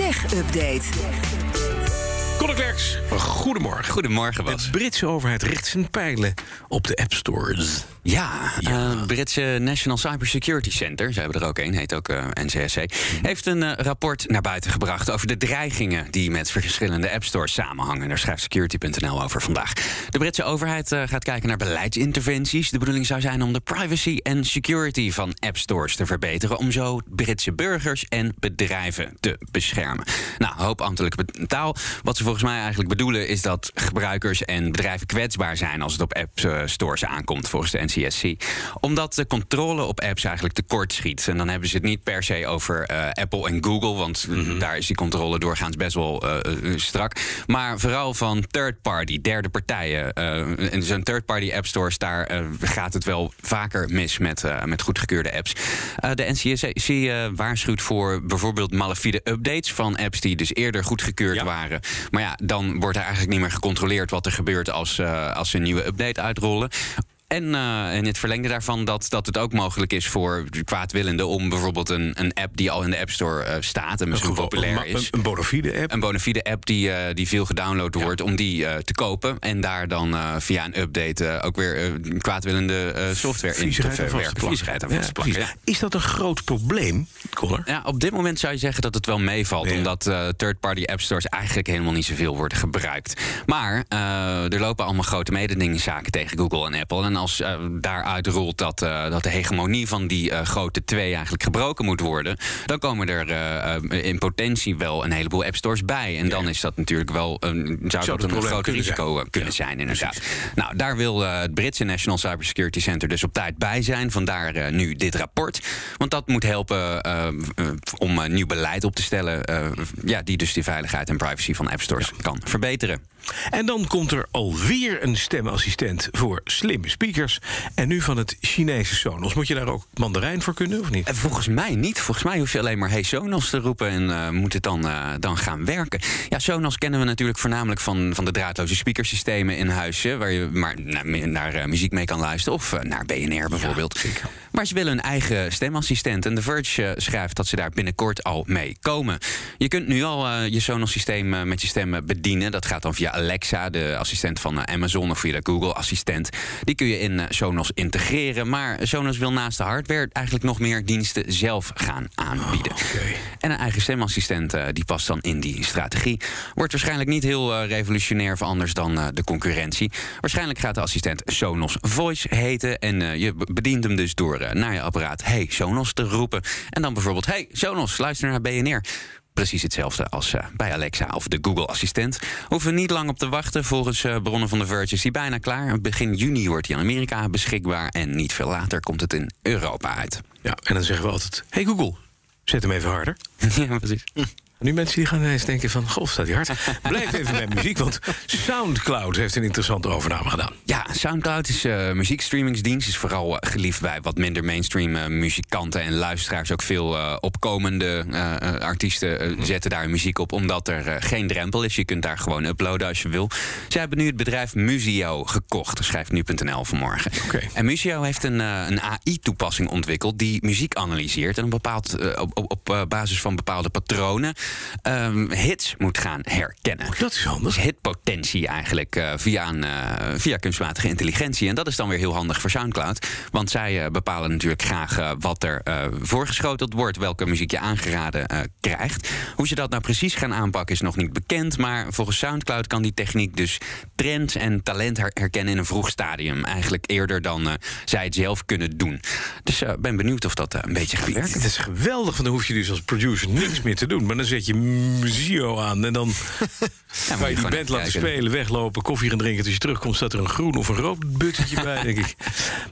Tech Update. Conor Klerks, goedemorgen. Goedemorgen, De Bas. Britse overheid richt zijn pijlen op de app stores. Ja, het Britse National Cybersecurity Center, ze hebben er ook een, heet ook eh, NCSC, heeft een eh, rapport naar buiten gebracht over de dreigingen die met verschillende appstores samenhangen. Daar schrijft security.nl over vandaag. De Britse overheid eh, gaat kijken naar beleidsinterventies. De bedoeling zou zijn om de privacy en security van appstores te verbeteren, om zo Britse burgers en bedrijven te beschermen. Nou, hoop ambtelijke taal. Wat ze volgens mij eigenlijk bedoelen is dat gebruikers en bedrijven kwetsbaar zijn als het op appstores aankomt, volgens de NCSC. Omdat de controle op apps eigenlijk tekort schiet. En dan hebben ze het niet per se over eh, Apple en Google, want daar is die controle doorgaans best wel eh, eh, strak. Maar vooral van third party, derde partijen. Eh, en zo'n third party app stores, daar eh, gaat het wel vaker mis met, eh, met goedgekeurde apps. Eh, de NCSC eh, waarschuwt voor bijvoorbeeld malafide updates van apps die dus eerder goedgekeurd Ja. waren. Maar ja, dan wordt er eigenlijk niet meer gecontroleerd wat er gebeurt als, eh, als ze een nieuwe update uitrollen. En eh, in het verlengde daarvan dat, dat het ook mogelijk is voor kwaadwillenden om bijvoorbeeld een, een app die al in de App Store eh, staat en misschien populair is. Een bona fide app. Een bonafide app die, eh, die veel gedownload wordt, om die eh, te kopen. En daar dan eh, via een update eh, ook weer eh, kwaadwillende eh, software in te verwerken. aan te plakken. ja. Is dat een groot probleem, Connor? Ja, op dit moment zou je zeggen dat het wel meevalt. Omdat eh, third-party app stores eigenlijk helemaal niet zoveel worden gebruikt. Maar eh, er lopen allemaal grote mededingingszaken tegen Google en Apple. En als eh, daaruit rolt dat, eh, dat de hegemonie van die eh, grote twee eigenlijk gebroken moet worden. dan komen er in potentie wel een heleboel app stores bij. En dan is dat natuurlijk wel een, zou dat een groot kunnen risico zijn. kunnen Ja, zijn, inderdaad. Nou, daar wil het Britse National Cybersecurity Center dus op tijd bij zijn. Vandaar nu dit rapport. Want dat moet helpen om nieuw beleid op te stellen. ja, die dus die veiligheid en privacy van app stores kan verbeteren. En dan komt er alweer een stemassistent voor slimme speakers. En nu van het Chinese Sonos. Moet je daar ook mandarijn voor kunnen, of niet? En volgens mij niet. Volgens mij hoef je alleen maar Hey Sonos te roepen en eh, moet het dan, eh, dan gaan werken. Ja, Sonos kennen we natuurlijk voornamelijk van, van de draadloze speakersystemen in huis. hè, waar je maar naar, naar eh, muziek mee kan luisteren. Of eh, naar BNR bijvoorbeeld. Maar ze willen een eigen stemassistent. En The Verge eh, schrijft dat ze daar binnenkort al mee komen. Je kunt nu al eh, je Sonos-systeem eh, met je stem bedienen. Dat gaat dan via Alexa, de assistent van Amazon, of via de Google-assistent. Die kun je in Sonos integreren. Maar Sonos wil naast de hardware eigenlijk nog meer diensten zelf gaan aanbieden. En een eigen stemassistent die past dan in die strategie. Wordt waarschijnlijk niet heel revolutionair voor anders dan de concurrentie. Waarschijnlijk gaat de assistent Sonos Voice heten. En je be- bedient hem dus door naar je apparaat Hey Sonos te roepen. En dan bijvoorbeeld Hey Sonos, luister naar BNR. Precies hetzelfde als eh, bij Alexa of de Google-assistent. Hoeven we niet lang op te wachten. Volgens eh, bronnen van The Verge is die bijna klaar. Begin juni wordt hij in Amerika beschikbaar. En niet veel later komt het in Europa uit. Ja, en dan zeggen we altijd... Hey Google, zet hem even harder. ja, precies. Nu mensen die gaan ineens denken van... Goh, staat hij hard. Blijf even bij muziek, want Soundcloud heeft een interessante overname gedaan. Ja, Soundcloud is eh muziekstreamingsdienst. Is vooral eh, geliefd bij wat minder mainstream eh, muzikanten en luisteraars. Ook veel opkomende artiesten eh, zetten daar muziek op, omdat er geen drempel is. Je kunt daar gewoon uploaden als je wil. Ze hebben nu het bedrijf Musio gekocht, schrijft nu.nl vanmorgen. Oké. En Musio heeft een, een AI-toepassing ontwikkeld die muziek analyseert en een bepaald, op, op, op basis van bepaalde patronen ehm, hits moet gaan herkennen. Dat is handig. Dus hitpotentie eigenlijk eh, via, een, eh, via kunstmatige intelligentie. En dat is dan weer heel handig voor Soundcloud. Want zij eh, bepalen natuurlijk graag wat er voorgeschoteld wordt, welke muziek je aangeraden krijgt. Hoe ze dat nou precies gaan aanpakken is nog niet bekend. Maar volgens Soundcloud kan die techniek dus trends en talent her- herkennen in een vroeg stadium. Eigenlijk eerder dan zij het zelf kunnen doen. Dus ik ben benieuwd of dat een beetje gaat werken. Het is geweldig, want dan hoef je dus als producer niks meer te doen. Maar dan zet je Musio aan en dan Ja, kan je die band laten spelen, weglopen, koffie gaan drinken. Als je terugkomt staat er een groen of een rood buttetje bij, denk ik.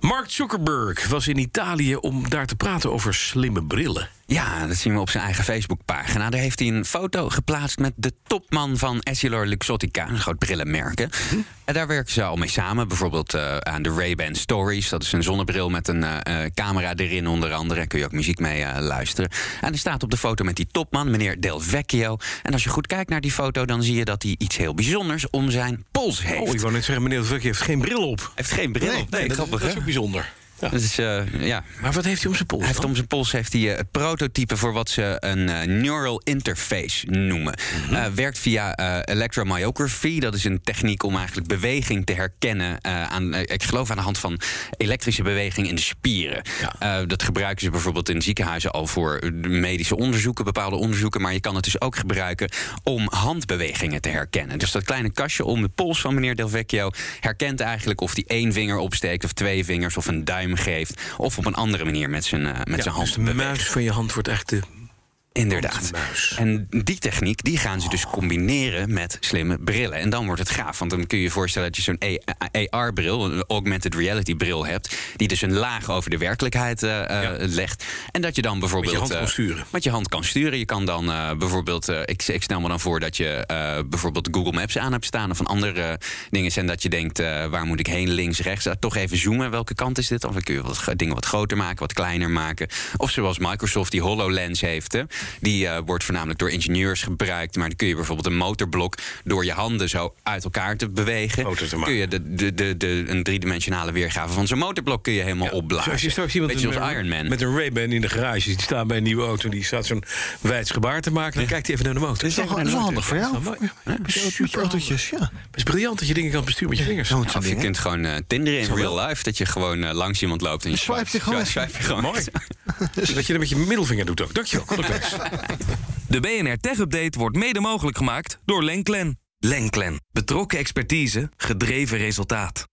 Mark Zuckerberg was in Italië om daar te praten over slimme brillen. Ja, dat zien we op zijn eigen Facebookpagina. Daar heeft hij een foto geplaatst met de topman van Essilor Luxottica, een groot brillenmerk. hè. En daar werken ze al mee samen. Bijvoorbeeld eh, aan de Ray-Ban Stories. Dat is een zonnebril met een eh, eh, camera erin onder andere. Daar kun je ook muziek mee luisteren. En er staat op de foto met die topman, meneer Del Vecchio. En als je goed kijkt naar die foto, dan zie je dat hij iets heel bijzonders om zijn pols heeft. Oh, ik wou net zeggen, meneer Vuk heeft geen bril op. heeft geen bril. Nee, op. Nee, dat, grappig dat is ook bijzonder. Ja. Dus, ja. Maar wat heeft hij om zijn pols? Hij heeft om zijn pols heeft hij het prototype voor wat ze een neural interface noemen. Mm werkt via electromyography. Dat is een techniek om eigenlijk beweging te herkennen. aan, ik geloof aan de hand van elektrische beweging in de spieren. dat gebruiken ze bijvoorbeeld in ziekenhuizen al voor medische onderzoeken, bepaalde onderzoeken. Maar je kan het dus ook gebruiken om handbewegingen te herkennen. Dus dat kleine kastje om de pols van meneer Del Vecchio herkent eigenlijk of hij één vinger opsteekt of twee vingers of een duim geeft. Of op een andere manier met zijn, uh, met ja, zijn hand. Dus de muis van je hand wordt echt de Inderdaad. En die techniek die gaan ze dus combineren met slimme brillen. En dan wordt het gaaf. Want dan kun je je voorstellen dat je zo'n AR-bril, een augmented reality-bril hebt. die dus een laag over de werkelijkheid uh, legt. En dat je dan bijvoorbeeld. Met je hand kan sturen. Met je hand kan sturen. Je kan dan bijvoorbeeld. ik, ik, stel me dan voor dat je bijvoorbeeld Google Maps aan hebt staan. of van andere dingen. En dat je denkt: waar moet ik heen? Links, rechts. toch even zoomen. Welke kant is dit? Of dan kun je wat dingen wat groter maken, wat kleiner maken. Of zoals Microsoft die HoloLens heeft. Die uh, wordt voornamelijk door ingenieurs gebruikt. Maar dan kun je bijvoorbeeld een motorblok door je handen zo uit elkaar te bewegen. Te kun je de, de, de, de, een driedimensionale weergave van zo'n motorblok kun je helemaal ja, opblazen. Als je straks iemand Beetje zoals Iron Man. Met een Ray-Ban in de garage die staat bij een nieuwe auto. Die staat zo'n wijds gebaar te maken. Dan kijkt hij even naar de motor. Dat is, toch, wel handig voor jou. Super autootjes, ja. Het is briljant dat je dingen kan besturen met je vingers. Of je kunt gewoon uh, tinderen in real life. Dat je gewoon uh, langs iemand loopt en je swipe je gewoon. Swipe je gewoon. Mooi. dat je dat met je middelvinger doet ook. Dankjewel. De BNR Tech Update wordt mede mogelijk gemaakt door Lenklen. Lenklen. Betrokken expertise, gedreven resultaat.